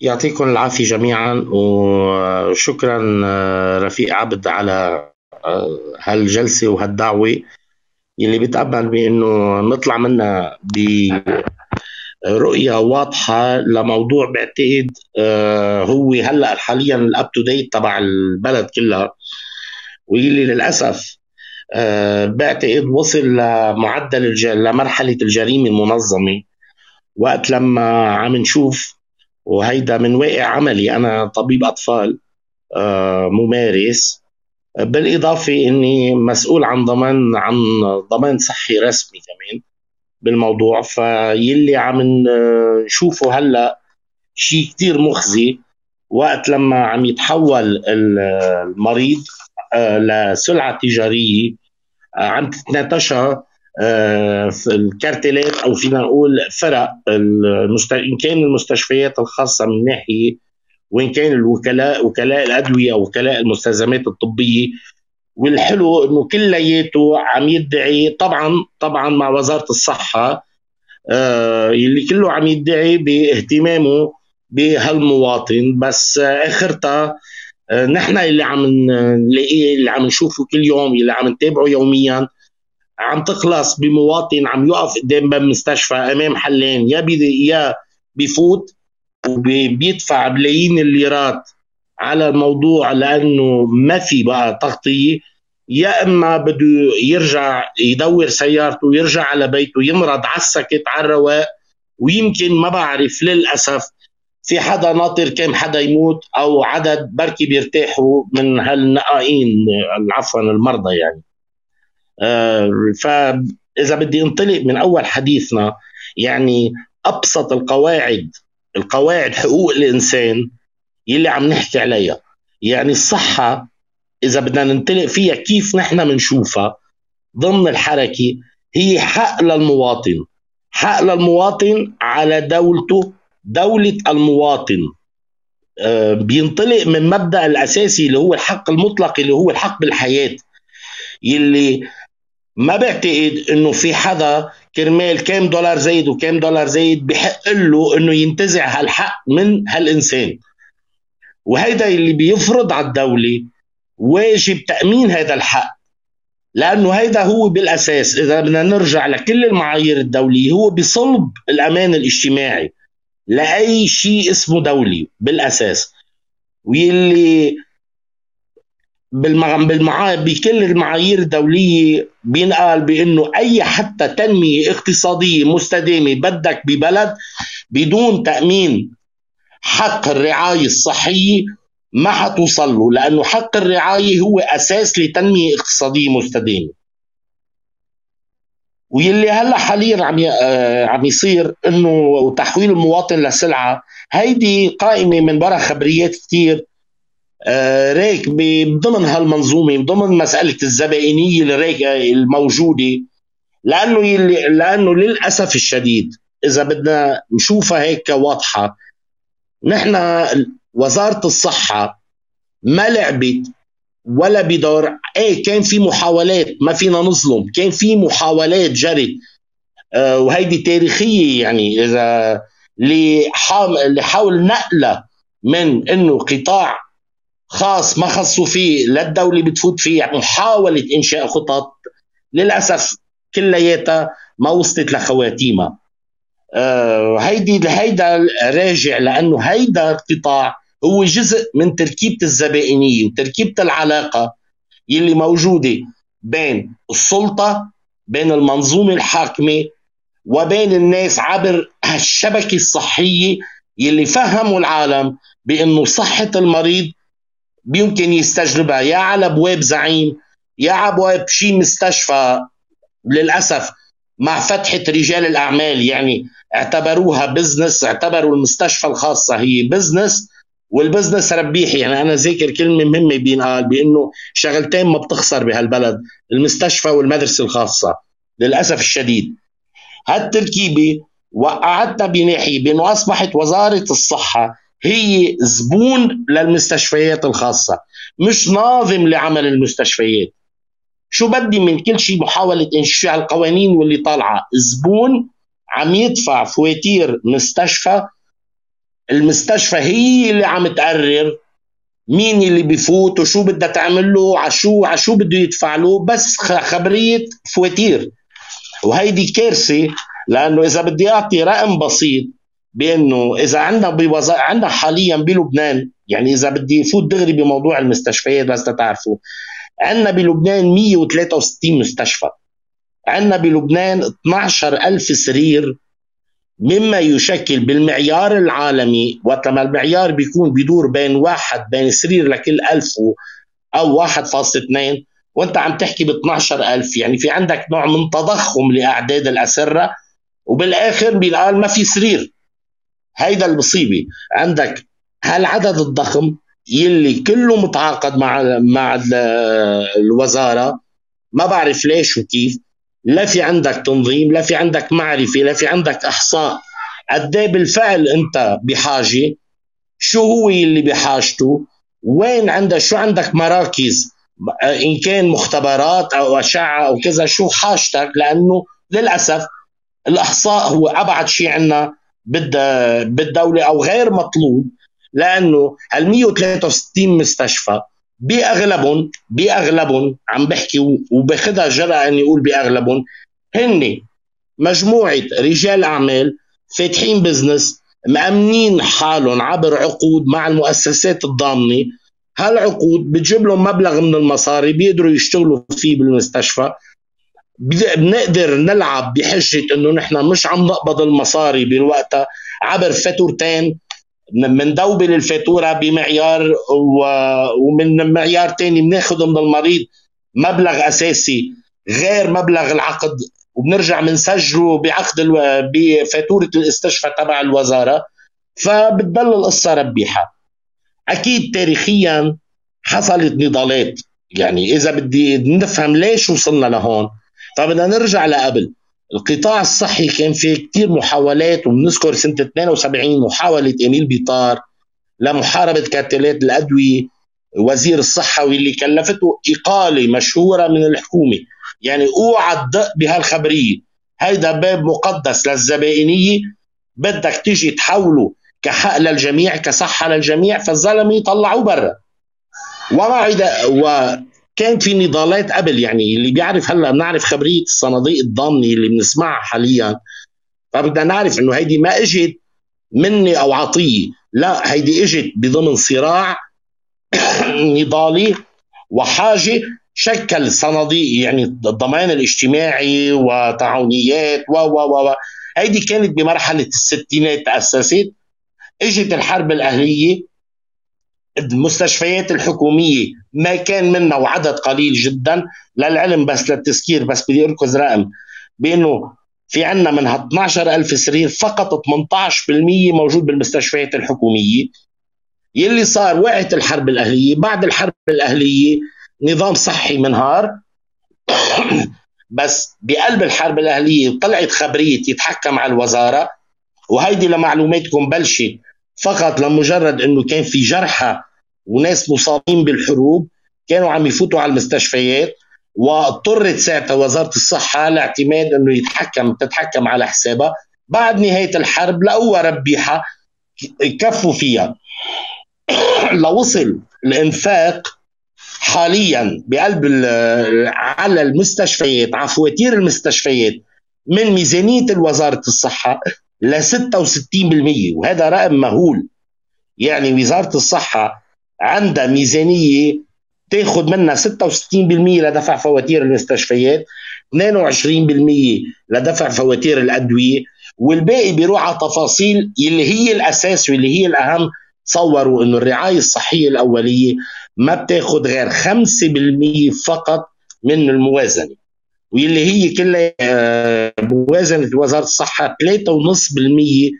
يعطيكم العافية جميعا وشكرا آه، رفيق عبد على آه، هالجلسة وهالدعوة. يلي بتأمل بأنه نطلع منها برؤية واضحة لموضوع بعتقد آه، هو هلأ حاليا الاب تو ديت تبع البلد كلها. واللي للأسف بعتقد وصل لمعدل لمرحلة الجريمة المنظمة. وقت لما عم نشوف وهيدا من واقع عملي. أنا طبيب أطفال آه، ممارس. بالإضافة إني مسؤول عن ضمان عن ضمان صحي رسمي كمان بالموضوع. فيلي عم نشوفه هلأ شيء كتير مخزي. وقت لما عم يتحول المريض آه، لسلعة تجارية آه، عم تتناتشها الكارتلات أو فينا نقول فرق المست... إن كان المستشفيات الخاصة من ناحية وإن كان الوكلاء وكلاء الأدوية وكلاء المستلزمات الطبية. والحلو إنه كلياته عم يدعي طبعا طبعا مع وزارة الصحة آه اللي كله عم يدعي باهتمامه بهالمواطن. بس آخرتها آه نحن اللي عم نلاقيه اللي عم نشوفه كل يوم اللي عم نتابعه يوميا عم تخلص بمواطن عم يقف قدام باب مستشفى أمام حلين يا يا بفوت وبيدفع بلايين الليرات على الموضوع لأنه ما في بقى تغطية. يا إما بده يرجع يدور سيارته ويرجع على بيته يمرض على السكت على الرواق ويمكن ما بعرف للأسف في حدا ناطر كم حدا يموت أو عدد بركي بيرتاحوا من هالنقائين عفوا المرضى يعني. فاذا بدي انطلق من أول حديثنا يعني أبسط القواعد القواعد حقوق الإنسان يلي عم نحكي عليها. يعني الصحة إذا بدنا ننطلق فيها كيف نحن بنشوفها ضمن الحركة هي حق للمواطن. حق للمواطن على دولته دولة المواطن. آه، بينطلق من مبدأ الأساسي اللي هو الحق المطلق اللي هو الحق بالحياة يلي ما بعتقد إنه في حدا كرمال كام دولار زايد وكام دولار زايد بحق له إنه ينتزع هالحق من هالإنسان. وهيدا اللي بيفرض على الدولة واجب تأمين هذا الحق. لأنه هيدا هو بالأساس إذا بدنا نرجع لكل المعايير الدولية هو بصلب الأمان الاجتماعي لأي شيء اسمه دولي بالأساس. واللي بالمع... بكل المعايير الدولية بينقال بأنه أي حتى تنمية اقتصادية مستدامة بدك ببلد بدون تأمين حق الرعاية الصحية ما حتوصل له لأنه حق الرعاية هو أساس لتنمية اقتصادية مستدامة. واللي هلأ حاليا عم آه، عم يصير إنه تحويل المواطن لسلعة هيدي قائمة من برا خبريات كثير آه، ريك ضمن هالمنظومة ضمن مسألة الزبائنية الريك الموجودة. لأنه يلي لأنه للأسف الشديد إذا بدنا نشوفها هيك واضحة نحن وزارة الصحة ما لعبت ولا بدور. إيه كان في محاولات ما فينا نظلم كان في محاولات جرت. آه وهيدي تاريخية يعني إذا اللي حاول نقلة من إنه قطاع خاص ما خصوا فيه لا الدولة بتفوت فيه يعني محاوله إنشاء خطط. للأسف كلياتها ما وصلت لخواتيمها. آه هيدي هيدا راجع لأنه هيدا القطاع هو جزء من تركيبة الزبائنيه وتركيبه العلاقة يلي موجودة بين السلطة بين المنظومة الحاكمة وبين الناس عبر هالشبكة الصحية يلي فهموا العالم بأنه صحة المريض بيمكن يستجلبها يا على ابواب زعيم يا على ابواب شي مستشفى للأسف مع فتحة رجال الأعمال يعني اعتبروها business اعتبروا المستشفى الخاصة هي business وال business ربيحي يعني أنا ذاكر كلمة مهمة بينقال بأنه شغلتين ما بتخسر بهالبلد المستشفى والمدرسة الخاصة للأسف الشديد. هالتركيبة وقعتنا بناحية بأنه أصبحت وزارة الصحة هي زبون للمستشفيات الخاصة مش ناظم لعمل المستشفيات. شو بدي من كل شيء محاولة إنشاء القوانين واللي طالعة؟ زبون عم يدفع فواتير مستشفى. المستشفى هي اللي عم تقرر مين اللي بيفوت وشو بدها تعمل له عشو عشو بده يدفع له بس خبرية فواتير. وهيدي كارثة لأنه إذا بدي أعطي رقم بسيط بأنه إذا عندنا بوزا... عندنا حاليا بلبنان يعني إذا بدي فوت دغري بموضوع المستشفيات بس تعرفوا عندنا بلبنان 163 مستشفى. عندنا بلبنان 12000 سرير مما يشكل بالمعيار العالمي وقت ما المعيار بيكون بيدور بين واحد بين سرير لكل ألف أو 1.2 وأنت عم تحكي ب 12000 يعني في عندك نوع من تضخم لأعداد الأسرة وبالآخر بينقال ما في سرير. هيدا المصيبة. عندك هالعدد الضخم يلي كله متعاقد مع مع الوزارة؟ ما بعرف ليش وكيف. لا في عندك تنظيم لا في عندك معرفة لا في عندك إحصاء. قد إيه بالفعل أنت بحاجة؟ شو هو اللي بحاجته؟ وين عندك شو عندك مراكز؟ إن كان مختبرات أو أشعة أو كذا شو حاجتك؟ لأنه للأسف الإحصاء هو أبعد شيء عندنا بالدولة أو غير مطلوب لأنه ال 163 مستشفى باغلبهم بأغلبهم عم بحكي وباخذها جرأة إني أقول بأغلبهم هن مجموعة رجال أعمال فاتحين بزنس مأمنين حالهم عبر عقود مع المؤسسات الضامنة. هالعقود بتجيب لهم مبلغ من المصاري بيقدروا يشتغلوا فيه بالمستشفى. بنقدر نلعب بحجة إنه نحن مش عم نقبض المصاري بالوقت عبر فاتورتين دوبل الفاتوره بمعيار ومن معيار تاني بناخذ من المريض مبلغ أساسي غير مبلغ العقد وبنرجع بنسجله بعقد ألو... بفاتوره الاستشفاء تبع الوزارة. فبتضل القصة ربيحة. أكيد تاريخيا حصلت نضالات. يعني إذا بدي نفهم ليش وصلنا لهون فبدنا نرجع لقبل. القطاع الصحي كان فيه كثير محاولات وبنذكر سنة 72 محاولة إيميل بيطار لمحاربة كارتلات الأدوية. وزير الصحة واللي كلفته اقاله مشهورة من الحكومة. يعني أوعى تدق بهالخبرية. هيدا باب مقدس للزبائنية. بدك تيجي تحوله كحق للجميع كصحة للجميع فالزلمه يطلعوه برا. ومع كانت في نضالات قبل يعني اللي بيعرف هلأ بنعرف خبرية الصناديق الضامنة اللي بنسمعها حاليا. فبدنا نعرف إنه هيدي ما إجت مني أو عطية. لا هيدي إجت بضمن صراع نضالي وحاجة شكل صناديق يعني الضمان الاجتماعي وتعاونيات و و و هيدي كانت بمرحلة الستينات تأسست. إجت الحرب الأهلية المستشفيات الحكومية ما كان منها وعدد قليل جدا للعلم بس للتذكير بس بدي أركز رقم بأنه في عندنا منها 12000 سرير فقط 18% موجود بالمستشفيات الحكومية. يلي صار وقعت الحرب الأهلية بعد الحرب الأهلية نظام صحي منهار. بس بقلب الحرب الأهلية طلعت خبرية يتحكم على الوزارة وهيدي لمعلوماتكم بلشت فقط لمجرد إنه كان في جرحى وناس مصابين بالحروب كانوا عم يفوتوا على المستشفيات واضطرت ساعتها وزارة الصحة لاعتماد إنه يتحكم تتحكم على حسابها. بعد نهاية الحرب لقوها ربيحة كفوا فيها. لوصل الإنفاق حاليا بقلب على المستشفيات على فواتير المستشفيات من ميزانية وزاره الصحة ل 66% وهذا رقم مهول. يعني وزارة الصحة عندها ميزانية تاخذ منها 66% لدفع فواتير المستشفيات 22% لدفع فواتير الأدوية والباقي بيروح على تفاصيل اللي هي الأساس واللي هي الأهم. تصوروا إنه الرعاية الصحية الأولية ما بتاخذ غير 5% فقط من الموازنة واللي هي كلها آه، موازنة وزارة الصحة 3.5%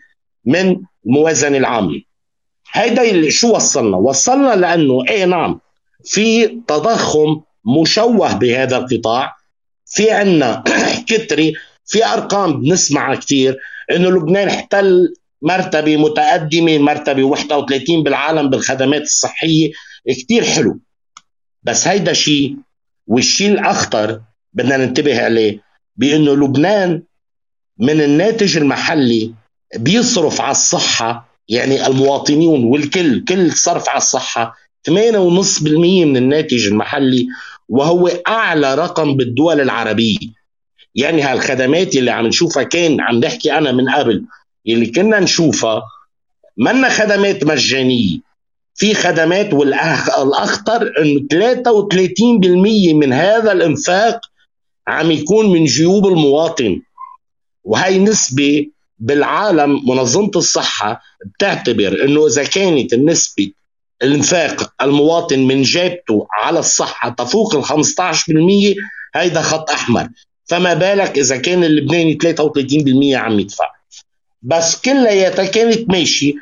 من الموازنة العامة. هيدا شو وصلنا؟ وصلنا لأنه اي نعم في تضخم مشوه بهذا القطاع. في عنا كتري في أرقام بنسمعها كثير إنه لبنان احتل مرتبة متقدمة مرتبة 31 بالعالم بالخدمات الصحية. كثير حلو. بس هيدا شيء والشيء الأخطر بدنا ننتبه عليه بإنه لبنان من الناتج المحلي بيصرف على الصحة يعني المواطنين والكل كل صرف على الصحة 8.5% من الناتج المحلي وهو أعلى رقم بالدول العربية. يعني هالخدمات اللي عم نشوفها كان عم نحكي أنا من قبل اللي كنا نشوفها منا خدمات مجانية. في خدمات والأخطر أنه 33% من هذا الإنفاق عم يكون من جيوب المواطن. وهي نسبة بالعالم منظمة الصحة بتعتبر أنه إذا كانت النسبة الانفاق المواطن من جيبته على الصحة تفوق ال 15% هيدا خط أحمر. فما بالك إذا كان اللبناني 33% عم يدفع. بس كلياتها كانت ماشي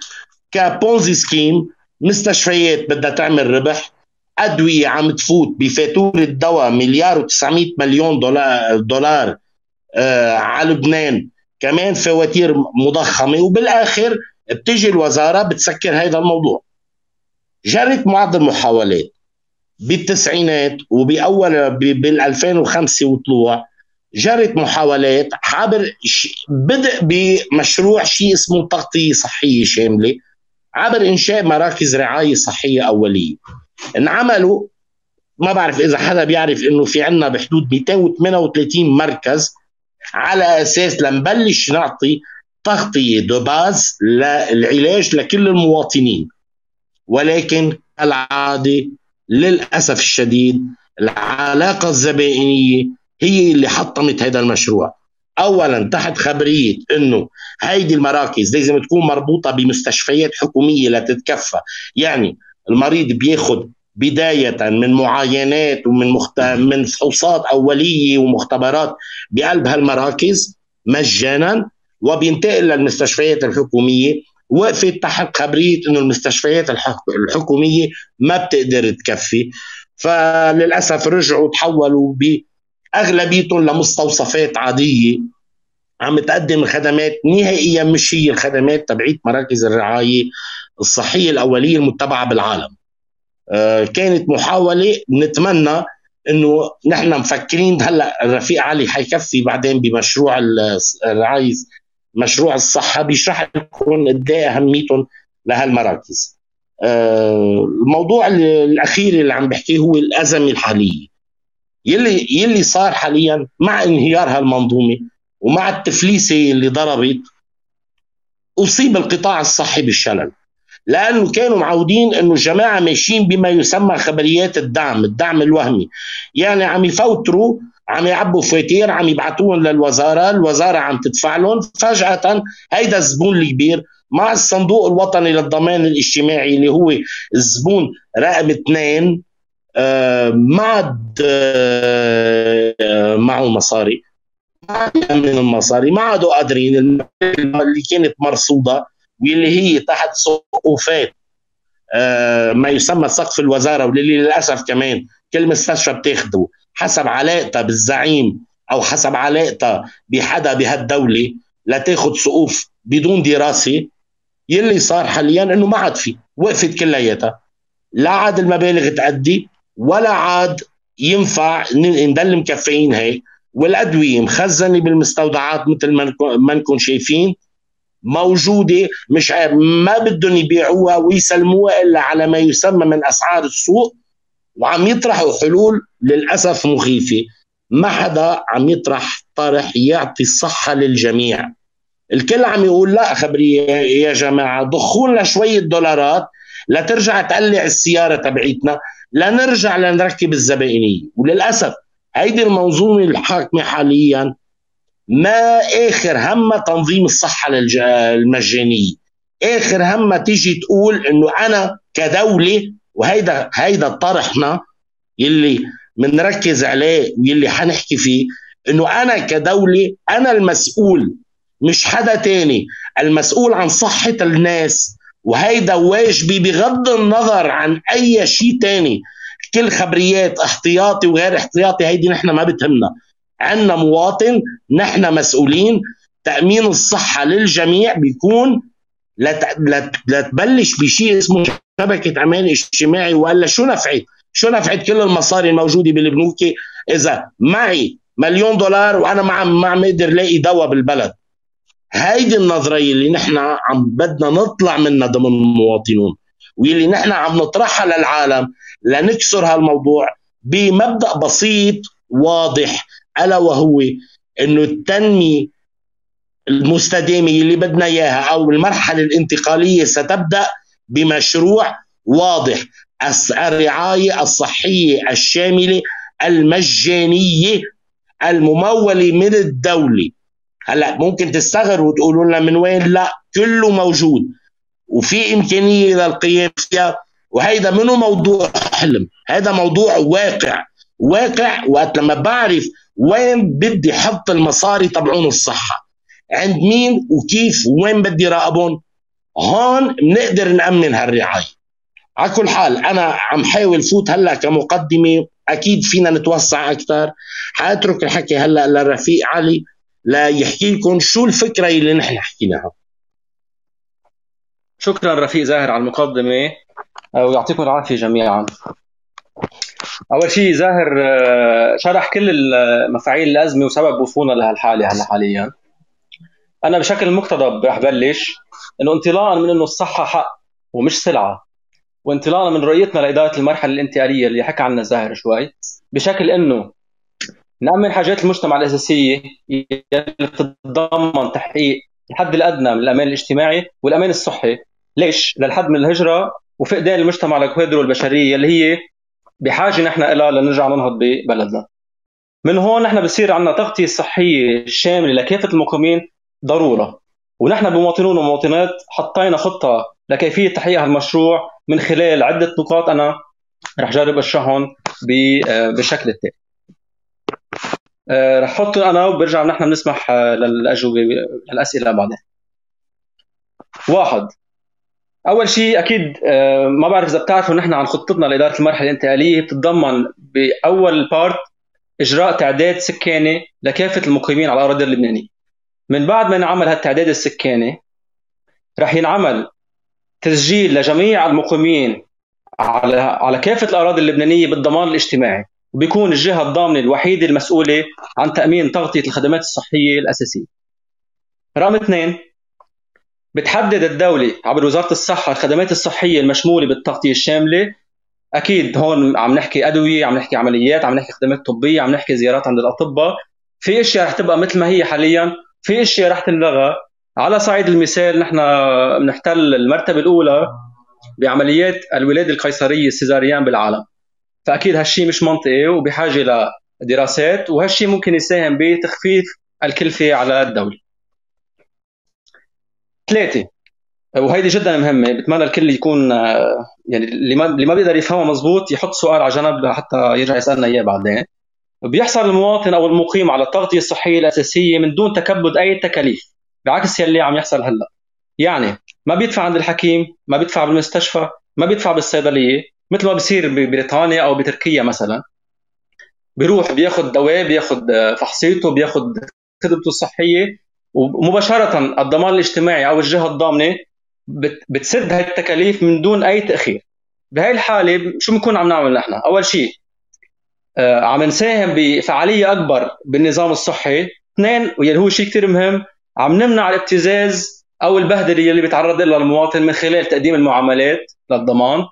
ك Ponzi scheme مستشفيات بدها تعمل ربح أدوية عم تفوت بفاتورة دواء مليار و900 مليون دولار, دولار آه على لبنان. كمان فواتير مضخمة وبالآخر بتجي الوزارة بتسكر هذا الموضوع. جرت بعض المحاولات بالتسعينات وبأول بال 2005 وطلوع جرت محاولات عبر بدء بمشروع شيء اسمه تغطية صحية شاملة عبر إنشاء مراكز رعاية صحية أولية. انعملوا ما بعرف إذا حدا بيعرف إنه في عنا بحدود 238 مركز على أساس لنبلش نعطي تغطية دوباز للعلاج لكل المواطنين. ولكن العادة للأسف الشديد العلاقة الزبائنية هي اللي حطمت هذا المشروع. اولا تحت خبرية إنه هيدي المراكز لازم تكون مربوطة بمستشفيات حكومية لتتكفى يعني المريض بياخذ بداية من معاينات ومن مخت... من فحوصات أولية ومختبرات بقلب هالمراكز مجانا وبينتقل للمستشفيات الحكومية. وقفت تحت خبرية أنه المستشفيات الحكومية ما بتقدر تكفي. فللأسف رجعوا تحولوا بأغلبيتهم لمستوصفات عادية. عم تقدم خدمات نهائيا مش هي الخدمات تبعيت مراكز الرعاية الصحية الأولية المتبعة بالعالم. كانت محاولة نتمنى إنه نحن مفكرين هلا الرفيق علي حيكفي بعدين بمشروع الرعاية مشروع الصحة بيشرح لكم قد إيه أهميتهم لهالمراكز. آه، الموضوع الأخير اللي عم بحكيه هو الأزمة الحالية. يلي يلي صار حاليا مع انهيار هالمنظومة ومع التفليسة اللي ضربت أصيب القطاع الصحي بالشلل. لأنه كانوا معودين إنه الجماعة ماشيين بما يسمى خبريات الدعم، الدعم الوهمي، يعني عم يفوتروا عم يعبوا فواتير عم يبعثوهم للوزارة، الوزارة عم تدفع لهم، فجأة هيدا الزبون الكبير مع الصندوق الوطني للضمان الاجتماعي اللي هو الزبون رقم اثنين آه ما عاد آه معه مصاري. من المصاري. ما عادوا قادرين اللي كانت مرصودة. واللي هي تحت سقوفات آه ما يسمى سقف الوزارة واللي للأسف كمان كل مستشفى بتاخده حسب علاقتها بالزعيم أو حسب علاقتها بحدا بهالدولة لتاخذ سقوف بدون دراسة. يلي صار حاليا إنه ما عاد في وقفت كلياتها. لا عاد المبالغ تأدي ولا عاد ينفع نضل مكفيين هيك. والأدوية مخزنة بالمستودعات مثل ما نكون شايفين. موجودة مش ما بدهم يبيعوها ويسلموها إلا على ما يسمى من أسعار السوق وعم يطرحوا حلول للأسف مخيفة. ما حدا عم يطرح طرح يعطي الصحة للجميع. الكل عم يقول لا خبري يا جماعة ضخوا لنا شوية دولارات لترجع تقلع السيارة تبعيتنا لنرجع لنركب الزبائنية. وللأسف هيدي المنظومة الحاكمة حاليا ما آخر همها تنظيم الصحة المجانية؟ آخر همها تيجي تقول إنه أنا كدولة وهيدا هيدا طرحنا يلي بنركز عليه واللي حنحكي فيه إنه أنا كدولة أنا المسؤول مش حدا تاني المسؤول عن صحة الناس. وهيدا واجبي بغض النظر عن أي شيء تاني. كل خبريات احتياطي وغير احتياطي هيدي نحن ما بتهمنا. عندنا مواطن نحن مسؤولين تأمين الصحة للجميع بيكون لتبلش بشيء اسمه شبكة أمان اجتماعي والا شو نفعت؟ شو نفعت كل المصاري الموجودة بالبنوك؟ إذا معي مليون دولار وأنا ما عم ما عم أقدر لاقي دواء بالبلد. هيدي النظريه اللي نحن عم بدنا نطلع منها ضمن المواطنون واللي نحن عم نطرحها للعالم لنكسر هالموضوع بمبدأ بسيط واضح. ألا وهو انه التنمية المستدامة اللي بدنا إياها أو المرحلة الانتقالية ستبدأ بمشروع واضح الرعاية الصحية الشاملة المجانية الممولة من الدولة. هلأ ممكن تستغربوا وتقولوا لنا من وين؟ لا كله موجود. وفي إمكانية للقيام فيها وهيدا منه موضوع حلم؟ هذا موضوع واقع. واقع وقت لما بعرف وين بدي أحط المصاري تبعون الصحة؟ عند مين وكيف وين بدي راقبهم؟ هون بنقدر نأمن هالرعاية. على كل حال أنا عم حاول فوت هلأ كمقدمة أكيد فينا نتوسع أكثر حأترك الحكي هلأ للرفيق علي ليحكي لكم شو الفكرة اللي نحن حكيناها. شكرا رفيق زاهر على المقدمة ويعطيكم العافية جميعا. أول شيء زاهر آه، شرح كل مفاعيل الأزمة وسبب وصولنا لهالحاله هلا حاليا أنا بشكل مقتضب رح بلش إنه انطلاقا من إنه الصحة حق ومش سلعة وانطلاقا من رؤيتنا لإدارة المرحلة الانتقالية اللي حكى عنها زاهر شوي بشكل إنه نأمن حاجات المجتمع الأساسية اللي تتضمن تحقيق الحد الأدنى من الأمان الاجتماعي والأمان الصحي ليش؟ للحد من الهجرة وفقدان المجتمع لكوادره البشرية اللي هي بحاجة نحن إلى لنرجع ننهض ببلدنا. من هون نحن بصير عندنا تغطية صحية شاملة لكافة المقيمين ضرورة. ونحن بمواطنون ومواطنات حطينا خطة لكيفية تحقيق هالمشروع من خلال عدة نقاط أنا رح جرب أشرحهم آه، بالشكل التالي. آه، رح أحط أنا وبرجع نحن بنسمح آه، للأجوبة للأسئلة بعدين. واحد أول شيء أكيد آه، ما بعرف إذا بتعرفوا نحن عن خطتنا لإدارة المرحلة الانتقاليه بتتضمن بأول بارت إجراء تعداد سكاني لكافة المقيمين على الاراضي اللبنانية من بعد ما ينعمل هالتعداد السكاني رح ينعمل تسجيل لجميع المقيمين على على كافة الأراضي اللبنانية بالضمان الاجتماعي وبيكون الجهة الضامنة الوحيدة المسؤولة عن تأمين تغطية الخدمات الصحية الأساسية. رقم اثنين بتحدد الدولة عبر وزارة الصحة الخدمات الصحية المشمولة بالتغطية الشاملة. أكيد هون عم نحكي أدوية عم نحكي عمليات عم نحكي خدمات طبية عم نحكي زيارات عند الأطباء. في أشياء رح تبقى مثل ما هي حاليا. في أشياء رح تنلغى. على صعيد المثال نحن بنحتل المرتبة الأولى بعمليات الولادة القيصرية السيزاريان بالعالم. فأكيد هالشيء مش منطقي وبحاجة لدراسات وهالشيء ممكن يساهم بتخفيف الكلفة على الدولة. ثلاثة وهيدي جدا مهمة بتمنى الكل يكون يعني اللي ما اللي ما بيقدر يفهمها مزبوط يحط سؤال على جنب حتى يرجع يسألنا إياه بعدين. بيحصل المواطن أو المقيم على التغطية الصحية الأساسية من دون تكبد أي تكاليف بعكس يلي عم يحصل هلأ. يعني ما بيدفع عند الحكيم، ما بيدفع بالمستشفى، ما بيدفع بالصيدلية، مثل ما بصير ببريطانيا أو بتركيا مثلا بيروح بياخذ دواء بياخذ فحصيته بياخذ خدمته الصحية ومباشرة الضمان الاجتماعي أو الجهة الضامنة بتسد هاي التكاليف من دون أي تأخير. بهاي الحالة شو بنكون عم نعمل نحن؟ أول شيء آه، عم نساهم بفعالية أكبر بالنظام الصحي. اثنين واللي هو شيء كثير مهم عم نمنع الابتزاز أو البهدلة اللي بيتعرض لها المواطن من خلال تقديم المعاملات للضمان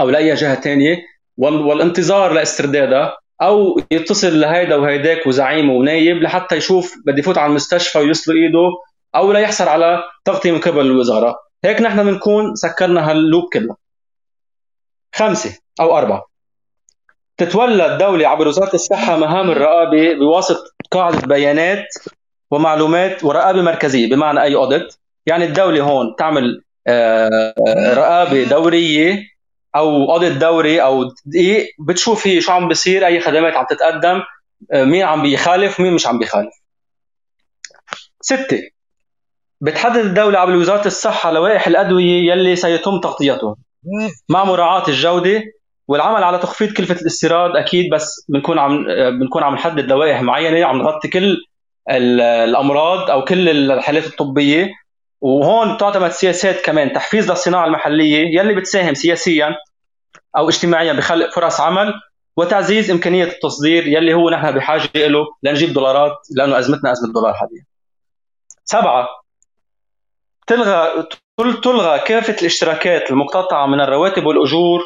أو لأي جهة ثانية والانتظار لاستردادها. أو يتصل لهيدا وهيداك وزعيمه ونايب لحتى يشوف بدي يفوت على المستشفى ويصل إيده أو لا يحصل على تغطية من قبل الوزارة. هيك نحن بنكون سكرنا هاللوب كله. خمسة أو أربعة. تتولى الدولة عبر وزارة الصحة مهام الرقابة بواسطة قاعدة بيانات ومعلومات ورقابة مركزية بمعنى أي أوديت يعني الدولة هون تعمل آه، رقابة دورية أو اوديت دوري أو دقيق بتشوف هي شو عم بيصير أي خدمات عم تتقدم آه، مين عم بيخالف مين مش عم بيخالف. ستة بتحدد الدولة عبر وزارة الصحة لوائح الأدوية يلي سيتم تغطيتها مع مراعاة الجودة والعمل على تخفيض كلفة الاستيراد أكيد بس بنكون عم آه، بنكون عم نحدد لوائح معينة عم نغطي كل الأمراض أو كل الحالات الطبية. وهون تعتمد سياسات كمان تحفيز للصناعة المحلية يلي بتساهم سياسيا أو اجتماعيا بخلق فرص عمل وتعزيز إمكانية التصدير يلي هو نحن بحاجة له لنجيب دولارات لأنه أزمتنا أزمة دولار حاليا. سبعة تلغى تلغى كافة الاشتراكات المقتطعة من الرواتب والأجور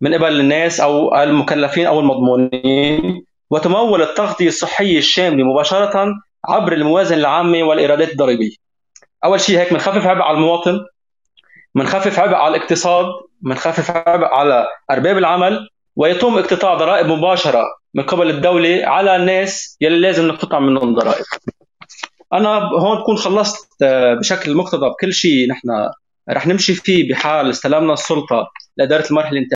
من قبل الناس أو المكلفين أو المضمونين وتمول التغطية الصحية الشاملة مباشرة عبر الموازنة العامة والإيرادات الضريبية. أول شيء هيك بنخفف عبء على المواطن بنخفف عبء على الاقتصاد بنخفف عبء على أرباب العمل ويتم اقتطاع ضرائب مباشرة من قبل الدولة على الناس يلي لازم نقتطع منهم ضرائب. أنا هون بكون خلصت آه، بشكل مقتضب كل شيء نحن رح نمشي فيه بحال استلمنا السلطة لإدارة المرحلة